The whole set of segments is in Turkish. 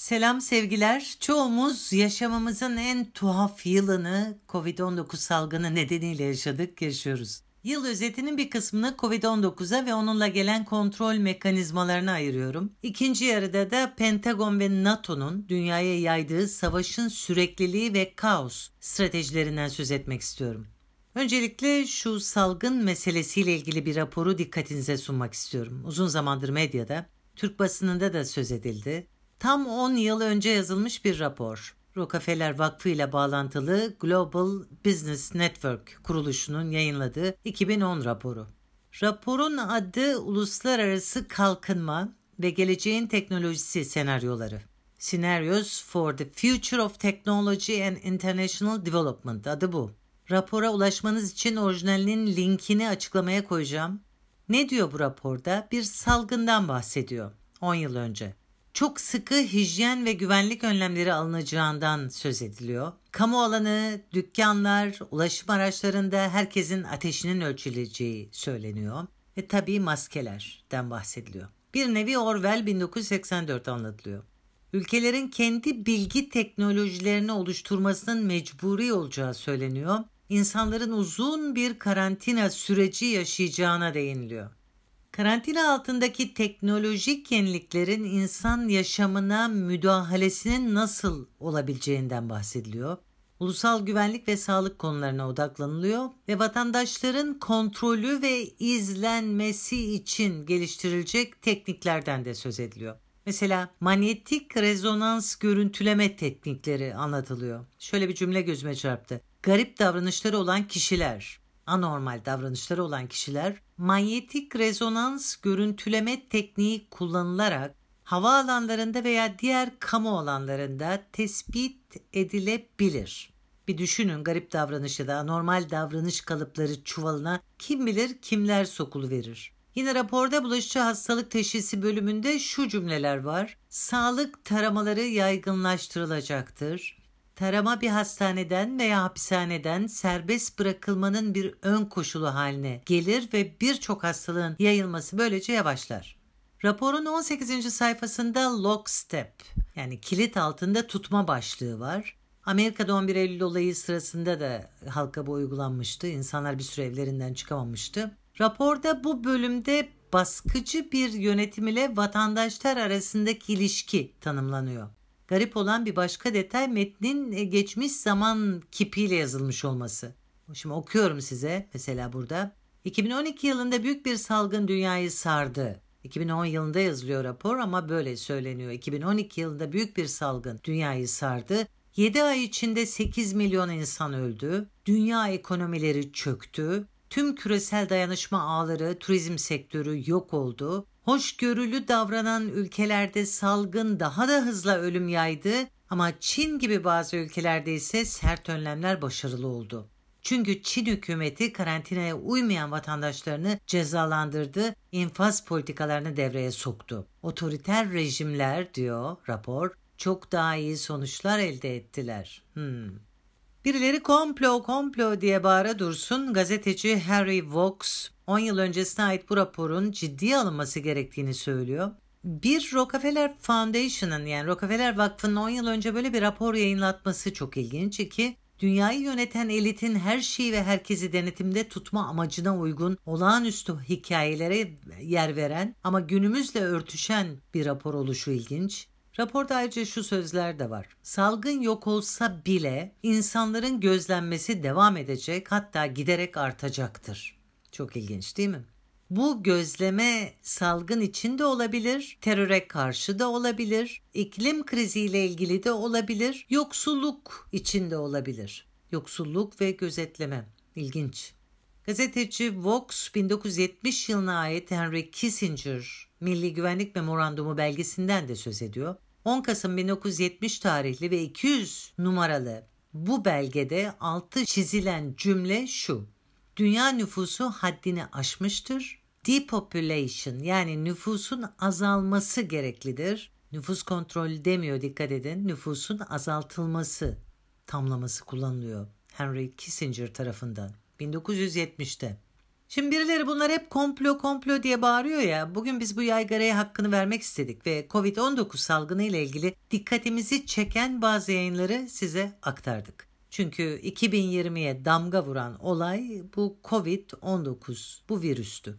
Selam sevgiler. Çoğumuz yaşamamızın en tuhaf yılını Covid-19 salgını nedeniyle yaşadık, yaşıyoruz. Yıl özetinin bir kısmını Covid-19'a ve onunla gelen kontrol mekanizmalarına ayırıyorum. İkinci yarıda da Pentagon ve NATO'nun dünyaya yaydığı savaşın sürekliliği ve kaos stratejilerinden söz etmek istiyorum. Öncelikle şu salgın meselesiyle ilgili bir raporu dikkatinize sunmak istiyorum. Uzun zamandır medyada, Türk basınında da söz edildi. Tam 10 yıl önce yazılmış bir rapor. Rockefeller Vakfı ile bağlantılı Global Business Network kuruluşunun yayınladığı 2010 raporu. Raporun adı Uluslararası Kalkınma ve Geleceğin Teknolojisi Senaryoları. Scenarios for the Future of Technology and International Development adı bu. Rapora ulaşmanız için orijinalinin linkini açıklamaya koyacağım. Ne diyor bu raporda? Bir salgından bahsediyor 10 yıl önce çok sıkı hijyen ve güvenlik önlemleri alınacağından söz ediliyor. Kamu alanı, dükkanlar, ulaşım araçlarında herkesin ateşinin ölçüleceği söyleniyor. Ve tabii maskelerden bahsediliyor. Bir nevi Orwell 1984 anlatılıyor. Ülkelerin kendi bilgi teknolojilerini oluşturmasının mecburi olacağı söyleniyor. İnsanların uzun bir karantina süreci yaşayacağına değiniliyor. Karantina altındaki teknolojik yeniliklerin insan yaşamına müdahalesinin nasıl olabileceğinden bahsediliyor. Ulusal güvenlik ve sağlık konularına odaklanılıyor ve vatandaşların kontrolü ve izlenmesi için geliştirilecek tekniklerden de söz ediliyor. Mesela manyetik rezonans görüntüleme teknikleri anlatılıyor. Şöyle bir cümle gözüme çarptı. Garip davranışları olan kişiler anormal davranışları olan kişiler manyetik rezonans görüntüleme tekniği kullanılarak hava alanlarında veya diğer kamu alanlarında tespit edilebilir. Bir düşünün garip davranışı da anormal davranış kalıpları çuvalına kim bilir kimler sokulu verir. Yine raporda bulaşıcı hastalık teşhisi bölümünde şu cümleler var. Sağlık taramaları yaygınlaştırılacaktır tarama bir hastaneden veya hapishaneden serbest bırakılmanın bir ön koşulu haline gelir ve birçok hastalığın yayılması böylece yavaşlar. Raporun 18. sayfasında lockstep yani kilit altında tutma başlığı var. Amerika'da 11 Eylül olayı sırasında da halka bu uygulanmıştı. İnsanlar bir süre evlerinden çıkamamıştı. Raporda bu bölümde baskıcı bir yönetim ile vatandaşlar arasındaki ilişki tanımlanıyor. Garip olan bir başka detay metnin e, geçmiş zaman kipiyle yazılmış olması. Şimdi okuyorum size mesela burada. 2012 yılında büyük bir salgın dünyayı sardı. 2010 yılında yazılıyor rapor ama böyle söyleniyor. 2012 yılında büyük bir salgın dünyayı sardı. 7 ay içinde 8 milyon insan öldü. Dünya ekonomileri çöktü. Tüm küresel dayanışma ağları, turizm sektörü yok oldu. Hoşgörülü davranan ülkelerde salgın daha da hızla ölüm yaydı ama Çin gibi bazı ülkelerde ise sert önlemler başarılı oldu. Çünkü Çin hükümeti karantinaya uymayan vatandaşlarını cezalandırdı, infaz politikalarını devreye soktu. Otoriter rejimler diyor rapor çok daha iyi sonuçlar elde ettiler. Hmm. Birileri komplo komplo diye bağıra dursun gazeteci Harry Vox 10 yıl öncesine ait bu raporun ciddiye alınması gerektiğini söylüyor. Bir Rockefeller Foundation'ın yani Rockefeller Vakfı'nın 10 yıl önce böyle bir rapor yayınlatması çok ilginç ki dünyayı yöneten elitin her şeyi ve herkesi denetimde tutma amacına uygun olağanüstü hikayelere yer veren ama günümüzle örtüşen bir rapor oluşu ilginç. Raporda ayrıca şu sözler de var. Salgın yok olsa bile insanların gözlenmesi devam edecek hatta giderek artacaktır. Çok ilginç değil mi? Bu gözleme salgın içinde olabilir, teröre karşı da olabilir, iklim kriziyle ilgili de olabilir, yoksulluk içinde olabilir. Yoksulluk ve gözetleme. İlginç. Gazeteci Vox 1970 yılına ait Henry Kissinger Milli Güvenlik Memorandumu belgesinden de söz ediyor. 10 Kasım 1970 tarihli ve 200 numaralı bu belgede altı çizilen cümle şu. Dünya nüfusu haddini aşmıştır. Depopulation yani nüfusun azalması gereklidir. Nüfus kontrolü demiyor dikkat edin. Nüfusun azaltılması tamlaması kullanılıyor. Henry Kissinger tarafından 1970'te. Şimdi birileri bunlar hep komplo komplo diye bağırıyor ya. Bugün biz bu yaygaraya hakkını vermek istedik ve Covid-19 salgını ile ilgili dikkatimizi çeken bazı yayınları size aktardık. Çünkü 2020'ye damga vuran olay bu Covid-19, bu virüstü.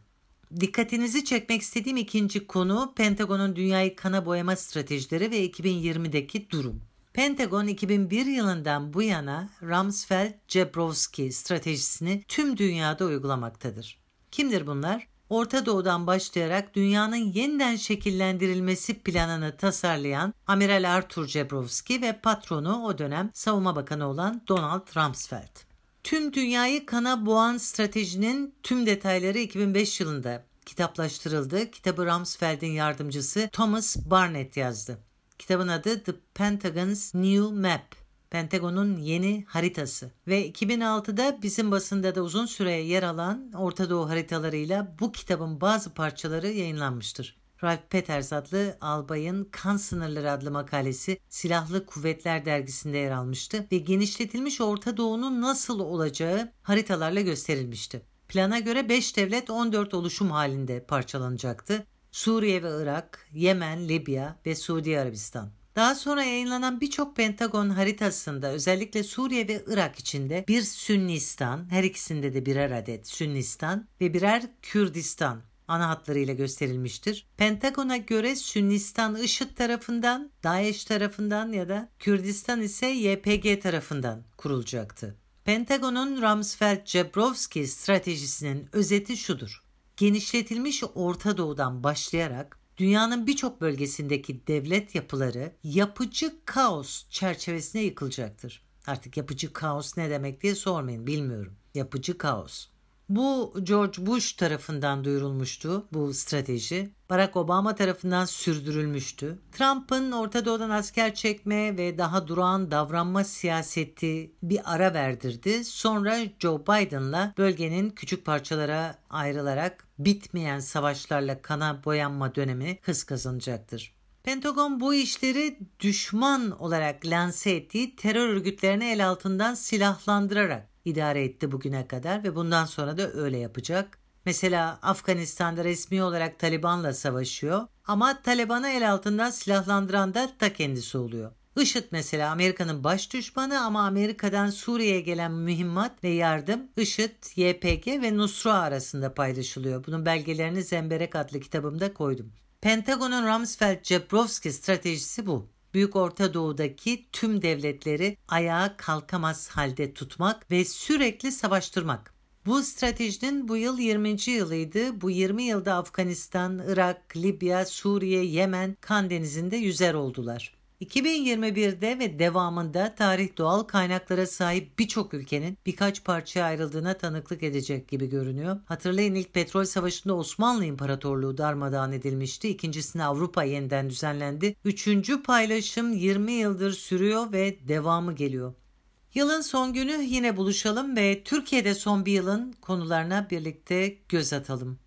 Dikkatinizi çekmek istediğim ikinci konu Pentagon'un dünyayı kana boyama stratejileri ve 2020'deki durum. Pentagon 2001 yılından bu yana Rumsfeld-Jabrowski stratejisini tüm dünyada uygulamaktadır. Kimdir bunlar? Orta Doğu'dan başlayarak dünyanın yeniden şekillendirilmesi planını tasarlayan Amiral Arthur Jabrowski ve patronu o dönem Savunma Bakanı olan Donald Rumsfeld. Tüm dünyayı kana boğan stratejinin tüm detayları 2005 yılında kitaplaştırıldı. Kitabı Rumsfeld'in yardımcısı Thomas Barnett yazdı. Kitabın adı The Pentagon's New Map. Pentagon'un yeni haritası ve 2006'da bizim basında da uzun süre yer alan Orta Doğu haritalarıyla bu kitabın bazı parçaları yayınlanmıştır. Ralph Peters adlı albayın Kan Sınırları adlı makalesi Silahlı Kuvvetler dergisinde yer almıştı ve genişletilmiş Orta Doğu'nun nasıl olacağı haritalarla gösterilmişti. Plana göre 5 devlet 14 oluşum halinde parçalanacaktı. Suriye ve Irak, Yemen, Libya ve Suudi Arabistan. Daha sonra yayınlanan birçok Pentagon haritasında özellikle Suriye ve Irak içinde bir Sünnistan, her ikisinde de birer adet Sünnistan ve birer Kürdistan ana hatlarıyla gösterilmiştir. Pentagon'a göre Sünnistan IŞİD tarafından, DAEŞ tarafından ya da Kürdistan ise YPG tarafından kurulacaktı. Pentagon'un Rumsfeld-Jabrowski stratejisinin özeti şudur. Genişletilmiş Orta Doğu'dan başlayarak dünyanın birçok bölgesindeki devlet yapıları yapıcı kaos çerçevesine yıkılacaktır. Artık yapıcı kaos ne demek diye sormayın bilmiyorum. Yapıcı kaos. Bu George Bush tarafından duyurulmuştu bu strateji. Barack Obama tarafından sürdürülmüştü. Trump'ın Orta Doğu'dan asker çekme ve daha durağan davranma siyaseti bir ara verdirdi. Sonra Joe Biden'la bölgenin küçük parçalara ayrılarak bitmeyen savaşlarla kana boyanma dönemi hız kazanacaktır. Pentagon bu işleri düşman olarak lanse ettiği terör örgütlerini el altından silahlandırarak idare etti bugüne kadar ve bundan sonra da öyle yapacak. Mesela Afganistan'da resmi olarak Taliban'la savaşıyor ama Taliban'ı el altından silahlandıran da ta kendisi oluyor. IŞİD mesela Amerika'nın baş düşmanı ama Amerika'dan Suriye'ye gelen mühimmat ve yardım IŞİD, YPG ve Nusra arasında paylaşılıyor. Bunun belgelerini Zemberek adlı kitabımda koydum. Pentagon'un Rumsfeld-Jabrowski stratejisi bu. Büyük Orta Doğu'daki tüm devletleri ayağa kalkamaz halde tutmak ve sürekli savaştırmak. Bu stratejinin bu yıl 20. yılıydı. Bu 20 yılda Afganistan, Irak, Libya, Suriye, Yemen, Kan Denizi'nde yüzer oldular. 2021'de ve devamında tarih doğal kaynaklara sahip birçok ülkenin birkaç parçaya ayrıldığına tanıklık edecek gibi görünüyor. Hatırlayın ilk petrol savaşında Osmanlı İmparatorluğu darmadağın edilmişti. İkincisinde Avrupa yeniden düzenlendi. Üçüncü paylaşım 20 yıldır sürüyor ve devamı geliyor. Yılın son günü yine buluşalım ve Türkiye'de son bir yılın konularına birlikte göz atalım.